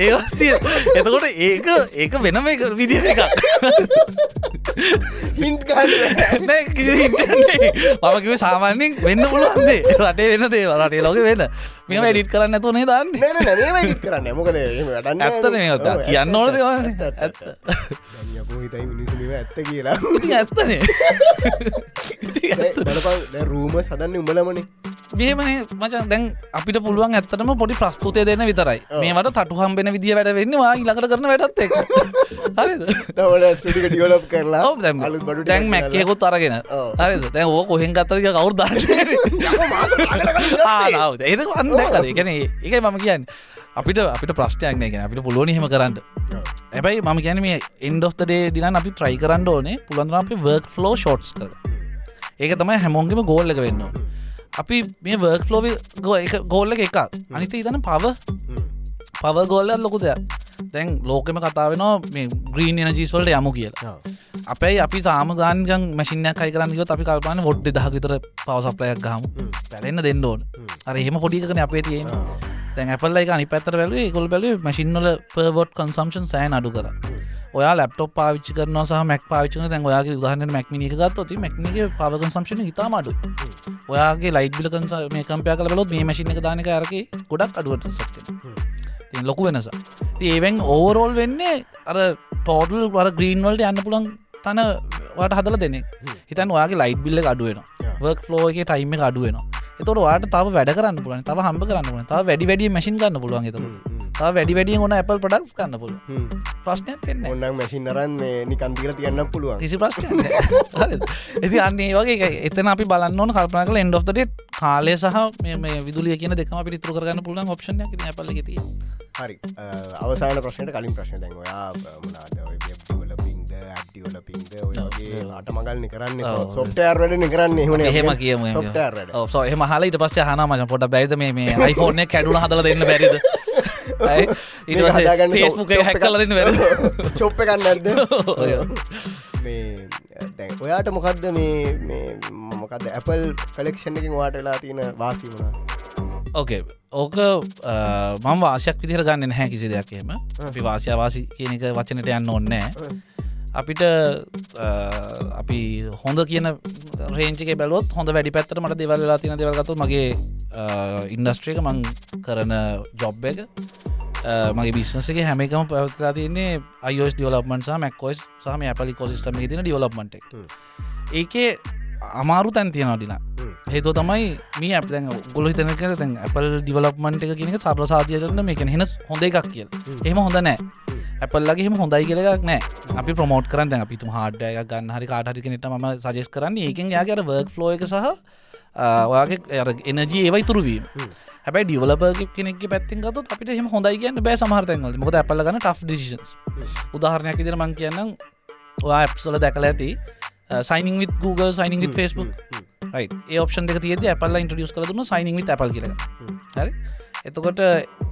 B: ඒවස්තිය එතකොට ඒක ඒක වෙනම එක විදිහ එකක්
A: හින්ට ගන්න
B: නෑ කිසි හිතන්නේ. මම කිව සාමාන්‍යෙන් වෙන්න පුළුවන්දේ රටේ වෙන දේ රටේ ලෝක වෙන්න මෙම වැඩිට් කරන්න ඇතුනේ දන්න
A: කරන්න මොකද
B: ඇත්තන මේ කියන්න ඕන දෙවන්න ඇත්ත
A: ඇත්ත කියලා
B: ඇත්තනේ
A: රූම සදන්න උඹලමනේ
B: මේමනේ මචන් දැන් අපිට පුළුවන් ඇත්තටම පොඩි ප්‍රස්තුතය දෙන්න විතරයි මේවට තටුහම් වෙන විදිිය වැඩ වෙන්නවා ඉලකට කරන වැඩත් එක්
A: ස්ටික ඩියලප් කරලා
B: දැන් මැක්කයකුත් අරගෙන. හරිද? දැන් ඕ කොහෙන් ගත්තද කියලා කවුරු දන්නේ ආනාව ඒක වන්න දැක්කද? ඒ කියන්නේ ඒකයි මම කියන්නේ. අපිට අපිට ප්‍රශ්නයක් නෑ කියන්නේ. අපිට පුළුවන් එහෙම කරන්න. හැබැයි මම කියන්නේ මේ day දිනන් අපි try කරන්න ඕනේ. පුළුවන් තරම් අපි work flow shorts කරගන්න ඒක තමයි හැමෝගෙම ගෝල් එක වෙන්න ඕනේ. අපි මේ work flow එක ගෝල් එක එකක්. අනිත ඉතන පව පව ගෝල්ල ලොකු දෙයක්. දැන් ලෝකෙම කතාවෙනවා මේ ග්‍රීන් එනජීස් වලට යමු කියලා. අපි තාම ගාන්ගන් මැසිනයක් අයි කරන්නග අපි කල්පාන ොඩ් දහ විතර පවසප්ලයක් ගහම. පැරෙන්න්න දෙන්න ඕන. අර එහෙම පොඩිකන අපේ තියෙන දැන් අපල් එක අනි පැතර බැලුවේ කොල් බැලුවේ මසිින්නල පර්වොට් කන්සම්ෂන් සෑන් අඩු කර. ඔයා ලප්ටොප් පාවිච්චි කරන සහ මැක් පාවිච්චන දැන් ඔයාගේ උදාහන්න මැක්මිනික ගත්තොති මැක්නික පව කන්සම්ෂන ඉතාමඩු ඔයාගේ ලයිට බිල කන්ස මේ කම්පය කල බලොත් මේ මසින එක දානක අරක ගොඩක් අඩුවට සක්තින තින් ලොකු වෙනස. ඒවෙන් ඕවරෝල් වෙන්නේ අර ටෝටල් වර ග්‍රීන්වල්ට යන්න පුළන් තන වට හදල දෙනෙක් හිතන් ඔයාගේ ලයිට් බිල්ල අඩුවෙන වර්ක් ලෝ එක ටයිම එක අඩුවෙන එතොට වාට තව වැඩ කරන්න පුලන් තව හම්බ කරන්න තව වැඩි වැඩිය මැසින් ගන්න පුළුවන් එත තව වැඩි වැඩිය ඕන Apple පඩක්ස් කන්න පුල ප්‍රශ්නයක් වෙන්න
A: ඔන්නක් මැසින් අරන් මේ නිකන්තිල තියන්න පුළුවන්.
B: කිසි ප්‍රශ්න ඇති අන්නේ වගේ එතන අපි බලන්න ඕන කල්පන කල එන්ඩ ෝට කාලය සහ මේ විදුලිය කියන දෙකම අපි තුර කරන්න පුළුවන් ඔප්ෂන පල ති
A: හරි. අවසාන ප්‍රශ්නයට කලින් ප්‍රශ්න. දැන් ඔයා මනාද ඩිවලපින්ද ඇඩිවලපින්ද ඔයගේ අට මගල්න කරන්න සොප්ටර් වැඩන කරන්න එහන
B: එහෙම. කියම සෝ එහම හලට පස්ස හනමච පොට බැයිද මේ අයිෆෝර්නය කැඩුන හදල දෙන්න බැරිද? ෆේස්මුක හැක්කල දෙන්න වැර
A: චොප්ප කන්නද මේ ඔයාට මොකක්ද මේ මොකක්ද ඇපල් කලෙක්ෂන් එකින් වාට වෙලා තියෙන වාසි වුණා?
B: ඕකේ ඕක මම වාශයක් විදිර ගන්න නැහැ කිසි දෙයක් එහෙම. අපි වාසියාවාසි කියන එක වචනට යන්න ඕන්නෑ අපිට අපි හොඳ කියන රේංචික බැලොත් හොඳ වැඩි පැත්තර මට දෙවල්ලා තින දෙවල්ගතු මගේ ඉන්ඩස්ට්‍රේක මං කරන ජොබ් එක. මගේ බිස්නසගේ හැමකම පැවත්ලා තියන්නේ අයෝස් ඩියවලප්මන් සහ මැක්කොස් සහම ඇපලි කොසිස්ටම තින ඩියවලප්මට
A: හ්ම්.
B: ඒකේ අමාරු තැන් තියෙනවාඩින
A: හ්ම්.
B: හේතු තමයි මේ ඇප ගොල හිතනක දැන් ඇපල් ඩිවලප්මන්ට එක කියනක සර්ව සාධයන මේක හෙන හොඳ එකක් කියල්. එහෙම හොඳ නෑ ඇපල්ලගේ හම හොඳයි කියලක් නෑ. අපි ප්‍රමෝට් කරන්න අපිතු හාඩ එක ගන්න හරි කාටහරි කෙනෙට ම සජෙස් කරන්න. ඒකෙන් යාගර වර්ක් ෆලෝ එක සහ ඔයාගේ එනජී ඒවයි තුරවීම. හැබයි ඩිවලප කෙනෙක් පැත්තින් ගතු අපිට හම හොඳයි කියන්න බෑ සමහරතැන්වල මොද ඇපල්ලගන ට් ඩිසිස් උදාහරණයක් විදිර මං කියන්නම්. ඔයා ඇප්සල දැකල ඇති sign in with Google sign in Facebook. right. ඒ ඔප්ෂන් දෙක තියද ඇපල්ල ඉන්ට්‍රඩියස් කර දුන්න සයිනිං with Apple කියල. හරි? එතකොට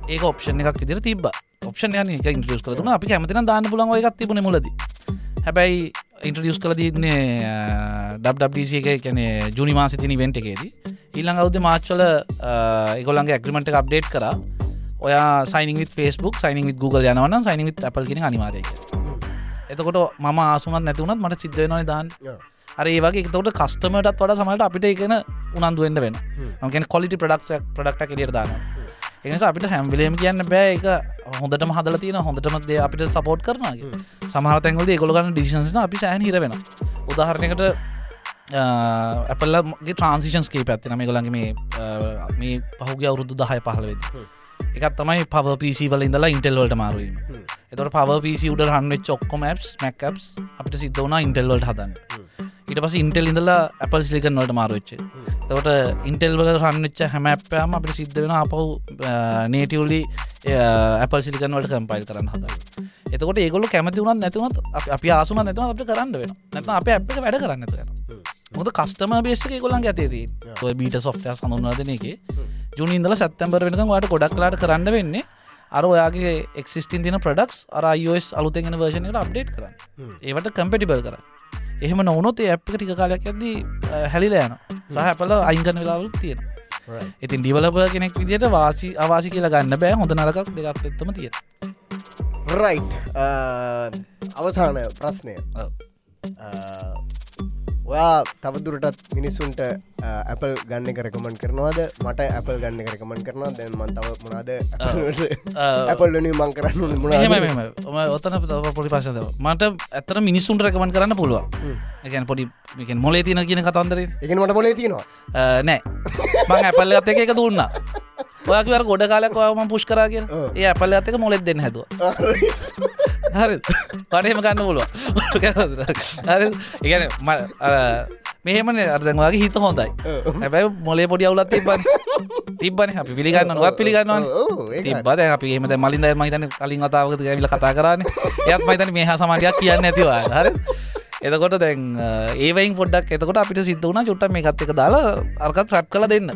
B: ඒක ඔප්ෂන් එකක් විදිර තිබ ඔප්ෂන් යන එක ඉන්ට්‍රියස් කරන අපි කැමතින දාන්න පුලන් එකක් තිබුණ මුලද. හැබැයි ඉන්ට්‍රඩියස් කළ දන්නේ ඩබ්ඩC එක කැන ජුනි මාසිතිනි වෙන්ට එකේදී. ඊල්ළඟ අවුද මාච්චල එකොළන්ගේ ඇග්‍රිමට අප්ඩේට් කර. ඔයා සයිනිං Facebook සයිනිං Google යනවන සයිනිං Apple කියෙන අනිවාරයක එතකොට මම ආසුනත් නැතිවුණත් මට සිද්ධ වෙනවානි දාන්න. අර ඒ වගේ තවට කස්ටමටත් වඩ සමට අපිට එකන උනන්දුවෙන්ට වෙන මකෙන් කොලිටි ප්‍රඩක්ක් ප්‍රඩක්ට කෙලියට දාන්න එනිස අපිට හැම්විලේම කියන්න බෑ එක හොඳට හදල තියෙන හොඳටමත්දේ අපිට සපෝට් කරනගේ සමහතැන්ගලද ගොලගන්න ඩිසින්ස් අපි සෑන් හිර වෙන උදාහරණයකට ඇපල්ලගේ ට්‍රන්සිෂන්ස්ගේ පැත්තින මේ ගොලන්ගේ මේ මේ පහුගේ අවුරුදු දහය පහලවෙද එකත් තමයි පව පිසි වල ඉඳලා ඉන්ටෙල්වලට මාරුවීම එතට පව පිසි උඩ හන්වෙච් ඔක්කොම ඇප්ස් මැක්කප්ස් අපිට සිද්ධ වනා ඉන්ටෙල්වලට හදන්න ඊට පස ඉන්ටෙල් ඉඳලා ඇපල් සිලිකන් වලට මාරුවච්ච තවට ඉන්ටෙල්වල රන්වෙච්ච හැම ඇප්පෑම අපිට සිද්ධ වෙන අපහු නේටවලි ඇපල් සිලිකන් වලට කම්පයිල් කරන්න හදයි එතකොට ඒගොල කැමති වුණත් නැතිවනත් අපි ආසුන නැතුව අපට කරන්න වෙන නැත අප අප වැඩ කරන්න ඇතන මොද කස්ටම බේසක ගොලන් ඇතේදී ඔය බීට සොෆ්ටය සඳුන්වාදන එක. ජුනින්දල සැත්තැම්බර වෙනක වට ගොඩක් කලාට කරන්න වෙන්නේ අර ඔයාගේ එක්සිස්ටින් තින ප්‍රඩක්ස් අර අයිෝස් අලුතෙගෙන වර්ෂණයට අප්ඩේට් කරන්න. ඒවට කම්පෙටිබල් කරන්න එහෙම නොවනොත් ඇප් ටික කාලයක් ඇද හැලිල යන සහ ඇපල අයිංකන වෙලාවල් තියෙන ඉතින් ඩිවලප කෙනෙක් විදිට වාසි අවාසි කියලා ගන්න බෑ. හොඳ නරකක් දෙකක් එත්තම තිය
A: රයි් අවසාන ප්‍රශ්නය ඔයා තවදුරටත් මිනිස්සුන්ට ඇපල් ගන්න කරකමන් කරනවාද? මට ඇපල් ගන්න කරකමන් කරනවා. දැන් මන් තව මොනාද ඇපල් වනි මං කරන්න
B: ඔම ඔතන පොඩි පශද මට ඇතර මිනිස්සුන් රැකමන් කරන්න පුළුව එකන් පොඩි මොලේ තියන කියන කතන්දර?
A: එක මට පොලේ තියෙනවා.
B: නෑ. මං ඇපල්ල එක එක දුන්න ඔයකවර ගොඩ කාලක් ම පුෂ් කරා කිය
A: ඔව්.
B: ඒ ඇපල්ල අතක මොලෙත් දෙන්න හැතුව හරි. පටහෙම ගන්න හරි. ඉගැන මෙහෙමන. අර්දවාගේ හිත හොඳයි. හැබැයි මොලේ පොඩි අවුලත් තිබන තිබන අපි පිළිගන්න නොත් පිළිගන්නවන. තිබද අපි එමද මලින්ද මහිතන කලින් අතාවක ඇවිල කතා කරන්න එයත් මහිතන මේ හා සමාජයක් කියන්න ඇතිවා හරි එතකොට දැන් ඒවයින් පොඩ්ඩක් එතකොට අපිට සිද්ධ වුණ චුට්ට මේ එකත් එක දාලා අර්කත් රැප් කල දෙන්න.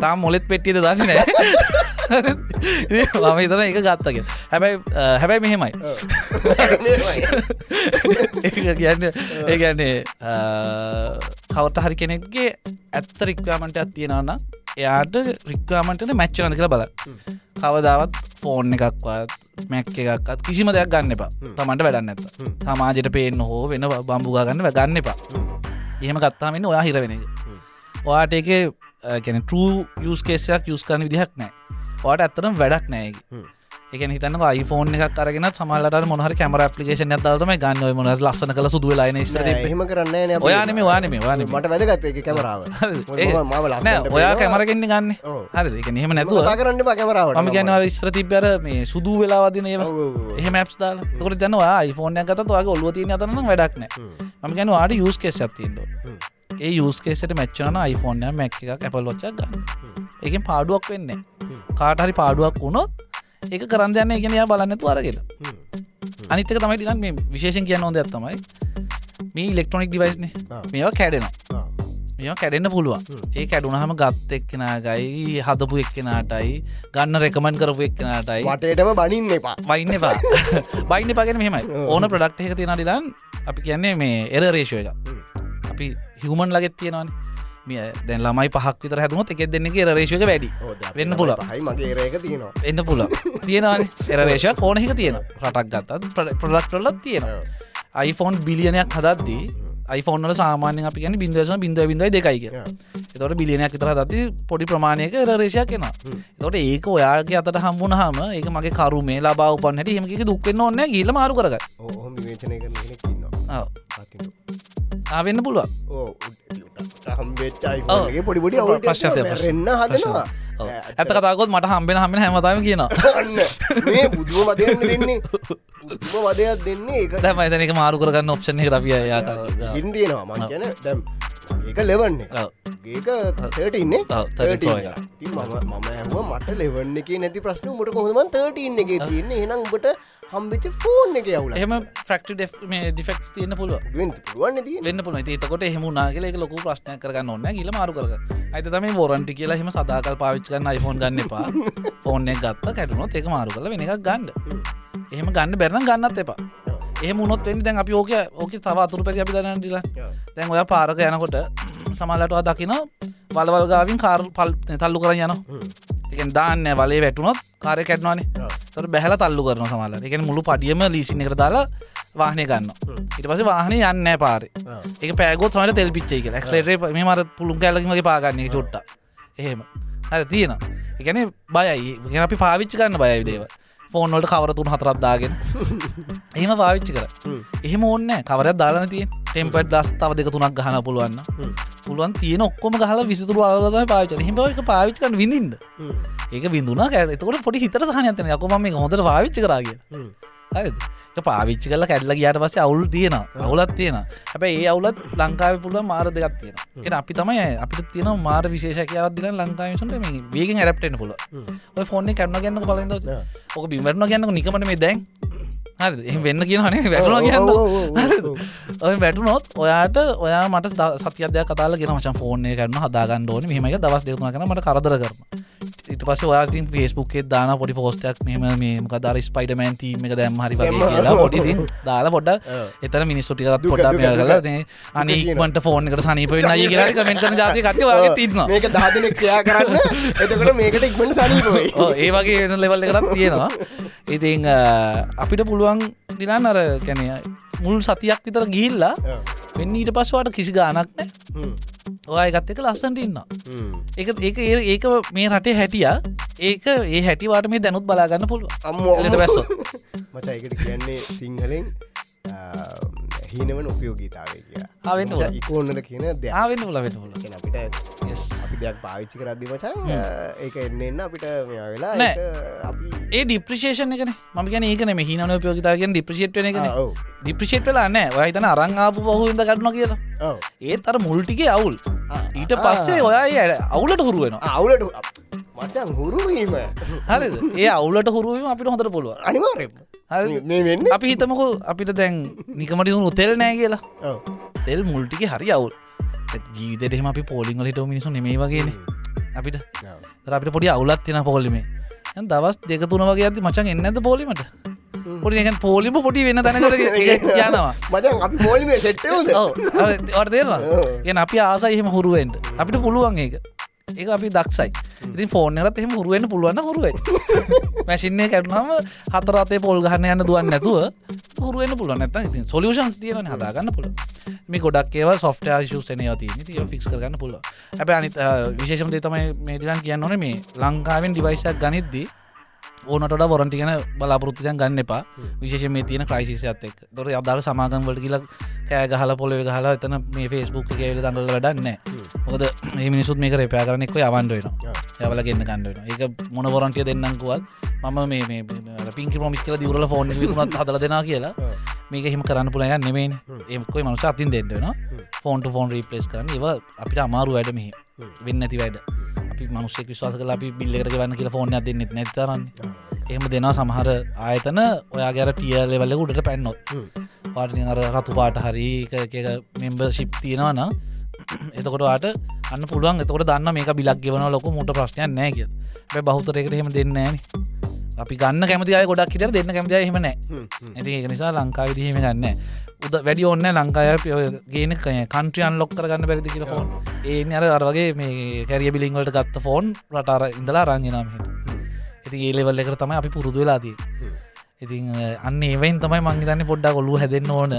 B: තාම් මොලෙත් පෙට්ටිද දන්න නෑ මම හිතන එක ගත්තක හැබැයි හැබැයි මෙහෙමයි. කියන්න ඒ ගැන්නේ කවට හරි කෙනෙක්ගේ ඇත්ත රික්වාමටයක් තියෙනවන්න එයාට රික්වාමටන මැච්චනද කියලා බල කවදාවත් ෆෝන් එකක්වත් මැක් එකක්ත් කිසිම දෙයක් ගන්න එපා. තමන්ට වැඩන්න ඇත සමාජයට පේෙන් හෝ වෙන බම්බුගන්න ගන්න එපා. එහෙම ගත්තාමන්න ඔයා හිර වෙන එක. ඔයාට එක කැන ටරූ යස් කේසයක් යස් කරන විදිහක් නෑ වාට ඇත්තරම් වැඩක් නෑගේ එක හිතන iPhoneෆෝන් එකක් අරගෙන සමල්ලට මොහර කැමර පපිේෂන දල්තම ගන්න මොන ලස්සන කල සුදුව ලයින
A: එහෙම කරන්න
B: ඔයානම වානම වාන
A: මට වැදගත් කැමරාව
B: ඔයා කැමරගෙන්න්න ගන්න. හරි එහෙම නැතුව
A: කරන්න කැමරාවට
B: ම ගැනව ස්ත්‍ර තිබ්බර මේ සුදු වෙලාවදින එහෙම ප් දාල. තොට දනවා iPhoneෆෝන් ගත වගේ ඔල්ුවතිය අතරන වැඩක්න ම ගැන වාට යස් කෙස් ඇතින්ඩ ඒ යස්කේසට මච්චන iPhoneෆෝන්ය මැක් එක කැපල් ොච්චක් ගන්න. ඒකෙන් පාඩුවක් වෙන්න කාටහරි පාඩුවක් වුණොත් ඒක කරන්න යන්න එකනයා බලන්නතු අරගෙන. අනිතක තමයි ටිකන් මේ විශේෂෙන් කියන්න හොඳ ඇත්තමයි මේ ඉලෙක්ට්‍රොනික් ඩිවයිස්නේ මේවා කැඩෙනවා. මේවා කැඩෙන්න්න පුළුවන්. ඒ කැඩුනහම ගත් එක්කෙනගයි හදපු එක්කෙනටයි ගන්න රෙකමන් කරපු එක්කෙනටයි.
A: වටේටම බනින්න එපා.
B: වයින්න එපා. බයින්න පගෙන මෙහෙමයි. ඕන ප්‍රඩක්් එක තියෙනටිලන් අපි කියන්නේ මේ එර රේෂෝ එක. අපි හිවමන් ලගෙත් තියෙනවාන මේ දැන් ළමයි පහක් විතර හැතුමත් එකෙක් දෙන්නක එර රේෂක වැඩි. වෙන්න.
A: හයි මගේ රේක තියෙනවා.
B: එන්න පුල තියෙනවාන. එරරේෂ කෝනහික තියෙන රටක් ගත්තත් ප්‍රඩක්ටොල්ලත් තියෙනවා. iPhoneෆෝන් බිලියනයක් හදද්දී iPhoneෆෝන්ල සාමාන්‍ය අපි ගැන බින්දසන බිඳ බිඳයි දෙකයික එතොට බිලියනයක් විතර දති පොඩි ප්‍රමාණයක රේෂයක් කෙන තොට ඒක ඔයාගේ අතට හම්බුණ හම ඒක මගේ කරු මේ ලබා උපන් හැට හෙමක දුක්වෙන්න ඔන්න ගීල මාරු කරග
A: ඔහොම විවේචනය කරන කෙනෙක් ඉන්නවා.
B: ආවෙන්න පුළුව
A: ඕ හම්බෙච්චයි. පොඩිපොඩි
B: ප්‍රශ්නයක්
A: රෙන්න්න හදනවා.
B: ඇත කතාකොත් මට හම්බෙන හමෙන හැමතම කියන
A: අන්න. මේ බුදුව වදයන්න දෙන්නේ. වදයක් දෙන්නේ එක
B: එක මාරු කරගන්න ඔප්ෂණ රපිය යා
A: හින්දියනවා මං ගැන දැම් ඒක ලෙවන්නේ ඒක තට ඉන්නේ
B: ඔව්, 30 Pro එක.
A: මම ඇහුව මට ලෙවන්න එක නැති ප්‍රශ්න මට කොහොමන් තට ඉන්න එක තියන්නේ? එනම් උඹට හම්බිච ෆෝන් එක යවුල
B: එහෙම ෆක්ට මේ ඩිෆෙක්ස් තියන්න පුළුව වෙන්න පුළ ඒතකොට එහෙමුණනා කියල එක ලොකු ප්‍රශ්නය කරගන්න ඔන්න ගිල මාරු කර ඇත තම ෝරන්ටි කියලා හෙම සදාකල් පාවිච්චකන්න iPhoneෆෝන් ගන්න එපා. ෆෝන් එක ගත්ත කැටුනොත් ඒක මාරු කල වෙන එකක් ගන්න. එහෙම ගන්න බැරන ගන්නත් එපා ඒ මුණොත් වෙනි දැන් අපි ඕක ඕක තව අතුරු පැති අපි දන්න ඩිලා දැන් ඔය පාරක යනකොට සමල්ලටවා දකින වලවල්ගාවින් කාර් පල් තල්ලු කර යන එකෙන් දාන්න වලේ වැටුනොත් කාරය කැටනවානේ තොට බැහල තල්ලු කරන සමල්ල එකෙන මුළු පඩියම ලීසින කර දාලා වාහනය ගන්න ඉට පස වාහනය යන්න පාරේ. එක පෑගොත් මට තෙල් පිච්චේ කියලා. ක්ලේට මේ මර පුළුම් කැලකිමගේ පාගන්නේ චුට්ට එහෙම. හර තියෙන එකන බයයි. අපි පාවිච්චි කරන්න බයයි දේව ෆෝනොට කවරතුන් හතරත්දාගෙන එහෙම පාවිච්චි කර එහෙම ඕන්න කවරයක් දාලන තිය ටෙම්පට දස් තව දෙක තුනක් ගහන පුළුවන්න පුළුවන් තියෙන ඔක්කොම ගහල විසිතුරු අලද පාච හිමක පාවිච්කන් විඳින්ට ඒක බිඳුන කැ එතකොට පොඩි හිතර සහනයතන යකොම මේ හොඳට පාවිච්චි කරාගේ හරිද? පාවිච්චි කල කැඩල ගයාට පස්සේ අවුල් තියෙන අවුලත් තියෙන හැබැයි ඒ අවුලත් ලංකාව පුළුව මාර දෙයක් තියෙන එක අපි තමයි අපිට තියෙන මාර විශේෂකයාව දිල ලංකාවසට මේ වේගෙන් ඇරප්ටෙන පුල ඔය ෆෝන කැන්න ගන්න බලද ඕක බිමරන ගන්න නිකමට මේ දැන් හරි එහම වෙන්න කියනනේ. වැටුවා කියන්න ඔය වැටුනොත් ඔයාට ඔයා මට සතියදයක් කතාල ගෙන මචන් ෆෝර්නය කරන්න හදාගන්න ඕන. මෙහමක දවස් දෙකුණ කන මට කරදර කරන ඉට පස ඔයාතින් ෆේස්බුක්ේ දාන පොඩි පෝස්ටයක් මෙම මේමක දර ස්පයිඩමෑන් තීම එක දැම් හරි කියලා පොඩි දාලා පොඩ්ඩ එතර මිනිස්සුටිකත් පොඩ්ඩ කල අනිමට ෆෝන් එකට සනීප අය කියලා කමෙන්ට ජාති කට තින්න
A: මේක දාදනෙක් ක්ෂයා කරන්න. එතකට මේකට ඉක්මට සනීපයි
B: ඒ වගේ වෙන ලෙවල් එකරත් තියෙනවා. ඉතින් අපිට පුළුවන් දිනන්න අර කැනය මුල් සතියක් විතර ගිහිල්ලා වෙන්න ඊට පස්වාට කිසි ගානක් නෑ ඔයගත් එක ලස්සන්ට ඉන්න එක ඒක ඒක මේ රටේ හැටිය ඒක ඒ හැටිවාට මේ දැනුත් බලාගන්න පුළුව
A: අම්මෝ
B: එලට බැස්සෝ
A: මච එකට කියන්නේ සිංහලෙන් හීනවන උපයෝගීතාවේ කියලා.
B: ඕන.
A: ඉකෝන්නට කියන
B: වෙන්න පුල
A: කියන අපිට අපි දෙයක් පාවිච්චි කරද්දි මචන් ඒක එන්න එන්න අපිට මෙයා වෙලා. ඒක
B: ඒ ඩිප්‍රේෂන් එකන. ම ගැන ඒකන මේ හිනන පයෝගතාවගෙන් ඩිප්‍රේට් එක ඩිප්‍රේට් වෙලා නෑ. ඔයහිතන අරංආපු පහුවිද කටන කියලා. ඒත් අර මුල්ටිගේ අවුල්. ඊට පස්සේ ඔයා ඒ අවුලට හුරුවෙන
A: අවුලට මචන් හුරුවීම
B: හරිද? ඒ අවුලට හුරුවීම අපිට හොඳට පුළුව
A: අනිවාරෙන්
B: හරි අපි හිතමකු අපිට දැන් නිකමට දුණු තෙල් නෑ කියලා. තෙල් මුල්ටික හරි අවුල් ජීවිතෙම අපි පෝලිංගල හිට මිනිසු නෙමේ වගේන. අපිට. අපිට පොඩි අවුලත් තින පොලිමේ දවස් දෙක තුන වගේ ඇති මචන් එන්නද පෝලිමට පොඩි එක පෝලිම පොඩි වෙන්න තැනකට යනවා.
A: මචන් අපි පෝලිමේ ඔව්.
B: ගෙන අපි ආසයි එහෙම හුරුවෙන්ට අපිට පුළුවන් ඒක. ඒක අපි දක්ෂයි. ඉතින් ෆෝන් එකත් එහෙම හුරුවෙන්න්න පුළුවන්න හුරුව මැසින්නේ කැටනම හතරතේ පොල් ගහන්න යන්න දුවන් නැතුව හුරුවෙන් පුළුව නැත ඉතින් සොලියෂන්ස් තියන හදාගන්න පුළ මේ ගොඩක් ඒව සොෆ්ට ශෂනයති ති ෆික්ස් කරගන්න පුළුව හැබ අනිත විශේෂමදේ තමයි මේදිලන් කියන්න ඕන මේ ලංකාවෙන් ඩිවයිසක් ගනිද්දී ඕනට බොරන්ටි ගැන බලාපොරත්තියන් ගන්න එපා. විශේෂ මේ තියෙන ක්‍රයිසිසයත් එක් දොර අදාර සමාගම්වලට කියල කෑ ගහල පොලොව ගහලා එතන මේ ෆේස්බුක් කියල දඟල වැඩන්න ඒ මිනිසුත් මේක රේපයා කරනෙක් යවන්ඩ වෙන යවල ගන්න කණ්ඩ වෙන ඒක මොන වොරන්ටිය දෙන්නකුවත් මම මේ පින්කි මොමිස් කියල දිවරල ෆෝන් විකුණත් හදල දෙනා කියලා. මේක හිම කරන්න පුළයන් නෙමේ ඒමකොයි මනුස අතින් දෙන්නන ෆෝන්ට ෆෝන් රීපලස් කරන්න. ඒව අපිට අමාරු වැඩ මෙහි. වෙන්න ඇති වැඩ අපි මනුස්සෙක් විශවාස කල අපි බිල්ලකට ගවන්න කියලා ෆෝන් අදන්න නැතරන්න එහෙම දෙනවා සමහර ආයතන ඔයා ගැර ටියලෙවල්ල උඩට පැන්නොත්. පාටි අර රතු පාට හරි මෙම්බ ශිප් තියෙනවන එතකොට වාට අන්න පුළුවන්. එතකොට දන්න මේක බිලක් ගෙවන ලොක මුට ප්‍රශ්නයක් නෑ කිය බැ බහතරෙකට හෙම දෙන්න ෑන අපි ගන්න කැමති අය ගොඩක් කිට දෙන්න කැමති හෙම නෑ ඇති ඒක නිසා ලංකාවිදිහෙම ගන්න උද වැඩි ඔන්න ලංකාය ගේන කන්ට්‍රියන් ලොක් කරගන්න පැරිදි කියල ෆෝන් ඒ අර අරවගේ මේ කැරිය බිලිංවලට ගත්ත ෆෝන් රටාර ඉඳලා රංගෙනමට ඇති ඒලෙවල් එකට තමයි අපි පුරුදු වෙලාදී ඉතින් අන්න ඒවයින් තමයි මංගේතන්න පොඩ්ඩා කොල්ලු හැදෙන්න්න ඕන.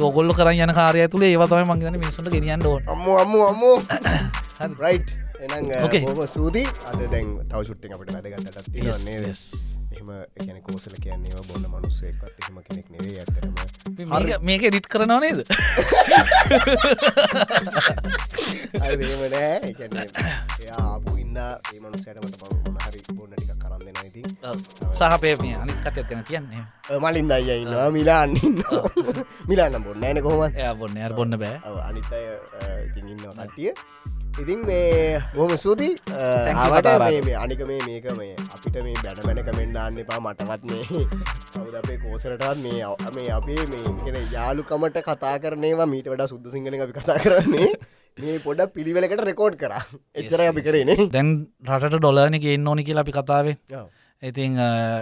B: ඔගොල්ල කර යන කාරය තුළ ඒවතම මංගේතන මිනිසුට ගෙනියන්න ඕන.
A: අම්මු අම්මු අම්මු. රයිට් එනම්. හෝම සූදී අද දැන් තව ශුට්ටි අපට වැදගත්තටත් තියන්නේ. එහම කියන කෝසල කියන්නේ බොන්න මනුස්සෙක්වත් එහෙම කෙනෙක් නෙවේ ඇතරම
B: මේක- ඩිට් කරනවා නේද?
A: ආපු ඉන්න ඒ මනුසයට මට මහරි බොන්න ටික කරන්න දෙෙන ඉතින්.
B: සහපේ අනිත් කටයත් කන කියන්නේ.
A: මලින් අය ඉන්නවා මිලාන්න මිලාන්න බොන්න ෑන කොහොම
B: එයා බොන්න අර බොන්න බෑ.
A: අනිත් අය ඉතින් ඉන්න කට්ටිය ඉතින් මේ බොහම සූති ආවට. මේ- අනික මේ මේක මේ අපිට මේ බැඩ මැන කමෙන්ඩ් දාන්න එපා මටවත් මේ කවුද අපේ කෝසරටත් මේ මේ අපේ මේ කියන යාලුකමට කතා කරනවා මීට වඩා සුද්ද සිංහලෙන් අපි කතා කරන්නේ. මේ පොඩ පිළිවෙලකට රෙකෝඩ් කර. එච්චර අපි කරනේ.
B: දැන් රටට ඩොලර්නි ගේන්න ඕනි කියලා අපි කතාවේ. ඉතින්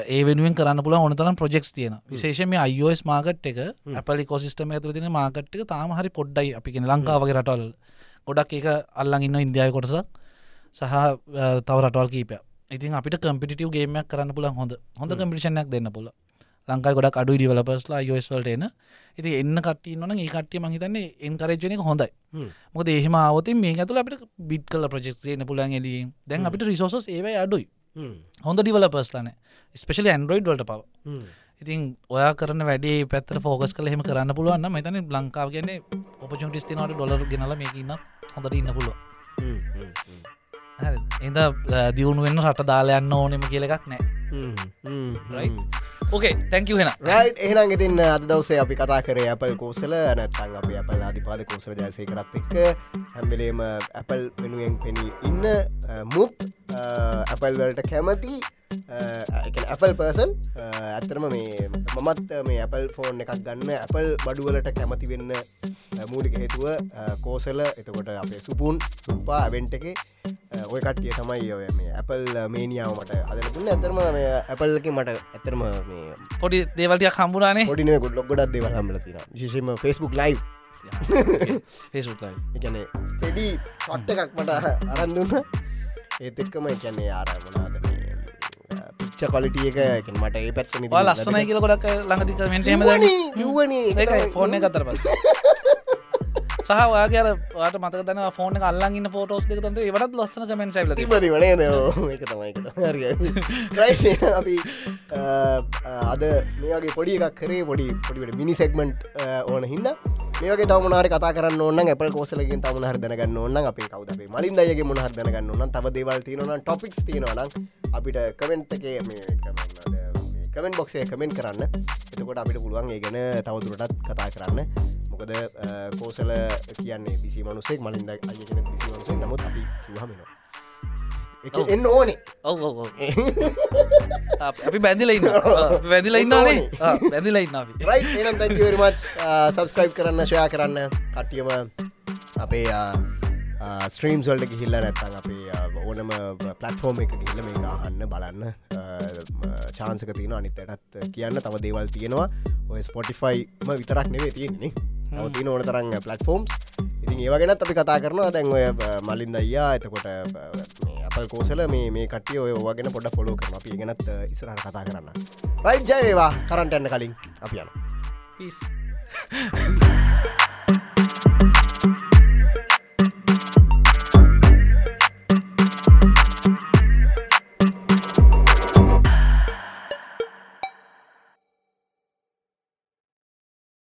B: ඒ වෙනුවෙන් කරන්න පුළ ඕනතරම් ප්‍රජෙක්ස් තියෙන විශේෂ මේ අයිෝස් මාගට් එක අපලි කොසිස්ටම ඇතුර තින මාගට් එක තාම හරි පොඩ්ඩයි අපිගෙන ලංකාවගේ රටවල් ගොඩක් එක අල්ලං ඉන්න ඉන්දියාව කොටස සහ තව රටවල් කීපය ඉතින් අපිට කම්පිටිව් ගේමයක් කරන්න පුළ හොඳ. හොඳ කම්පිටිෂනයක් දෙන්න පුළ ලංකායි ගොඩක් අඩු ඩිවලපස්ලා යෝස්වල්ට එන. ඉති එන්න කට්ටිය නොන ඒ කට්ටිය මහිතන්නේ එන්කරේජනක හොඳයි. මොක දේහෙම ආවතින් මේ ඇතුල අපිට බිට් කල ප්‍රජෙක්්යන පුලන් එලී දැන් අපිට රිසෝසස් ඒවයි අඩුයි. හොඳ ඩිවල පස්ලන ස්පෙශලි ඇන්ඩරෝයිඩ් වලට පව ඉතින් ඔයා කරන වැඩේ පැත්තර ෆෝකස් කළ. හෙම කරන්න පුළුවන්න මෙතන ලංකාව කියන්නේ ඔපචුටිස් තිනට ඩොලර් ගෙනල මේක ඉන්න හොඳට ඉන්න පුළුව එද දියුණු වෙන්න රට දාලයන්න ඕනෙම කියල එකක් නෑ ඕකේ තැංක වෙන
A: එහනම් ඉතින් අද දවසේ අපි කතා කරේ අපල් කෝසල නැත්තන් අප අපල් ආධිපාද කෝසල ජයසය කරත් එක්ක හැම්බෙලේම ඇපල් වෙනුවෙන් පෙනී ඉන්න මුත් ඇපල් වලට කැමති ඇපල් පර්සන් ඇත්තරම මේ මමත් මේ ඇපල් ෆෝන් එකක් ගන්න ඇපල් බඩුවලට කැමති වෙන්න මූලික හේතුව කෝසල එතකොට අපේ සුපුන් සුපා ඇවෙන්ට එක ඔය කට්ටිය තමයි ඔය මේ ඇපල් මේනියාව මට අදලතුන්න ඇතරම ඇපල්ලක මට ඇතරම
B: පොඩි දේවල්ටියක් හම්බුරානේ
A: පොඩින ගොඩ ගොඩක් දෙව හම්ල තින විශෂම ෆස්බුක් ලයි් එකන ස්ටඩී පොට්ට එකක් මට අරන්දුන්න ඒත් එක්කම එකන්නේ ආරමනාද පිච්ච කොලිටිය එක මට ඒ පැත්න
B: වා ලස්සනයි කියල ගොඩක් ඒකයි ෆෝන් එක අතර පස් සහ ඔයාගේ අර වාට මතක තන ෆෝන අල්ලන්න පෝටෝස් දෙක තොන්ට ඒවටත් ලස්සන කමෙන්
A: ඒක තමයි අපි අද මේගේ පොඩි එකක් කරේ පොඩි පොඩිට මිනි සෙක්මෙන්ට් ඕන හිද මේක තවමනාර කතා කරන්න ඕන්න ඇපල් කෝසලකින් තම හර දැනගන්න ඕන්න අපේ කවද? මලින් අයගේ මොහර දැනගන්න ඕන්න තව දේවල් තියෙනවන ටොපික්ස් තියෙනවන අපිට කමෙන්ට් එකේ කමෙන්ට බොක්සේ කමෙන්ට් කරන්න. එතකොට අපිට පුළුවන් ඒ ගැන තවදුරටත් කතා කරන්න. මොකද කෝසල කියන්නේ බිසි මනුසෙක් මලින්ද අයගෙන බිසි මනුසේ නමුත් අපි කිවහමෙනවා. එන්න ඕනේ.
B: ඔව අපි බැඳිල ඉන්න වැදිල ඉන්නනේ බැඳිල ඉන්න අපි.
A: රයි් එනම් තැන්වරිමච් සබස්ක්‍රයිබ් කරන්න ශයා කරන්න. කට්ටියම අපේ ස්ත්‍රීම් සල්ට ගිහිල්ල නැත්තන් අපේ ඕනම පලටෆෝර්ම් එක ගිල්ල මේ අහන්න බලන්න. චාන්සක තියෙන අනිත්තටත් කියන්න. තව දේවල් තියෙනවා. ඔය ස්පොටිෆයිම විතරක් නෙවේ තියෙන්නේ තින ඕන තරන්න පලටෆෝම්ස් ඉතින් ඒවගෙනත් අපි කතා කරනවා. දැන් ඔය මලින්ද අයියා එතකොට අප කෝසල මේ මේ කටිය ඔය ඕගෙන පොඩ ෆොලෝ කරන අපි ගෙනත් ඉස්රහට කතා කරන්න. රයි් ජයවා කරන්ට එන්න කලින්. අපි යන
B: පිස්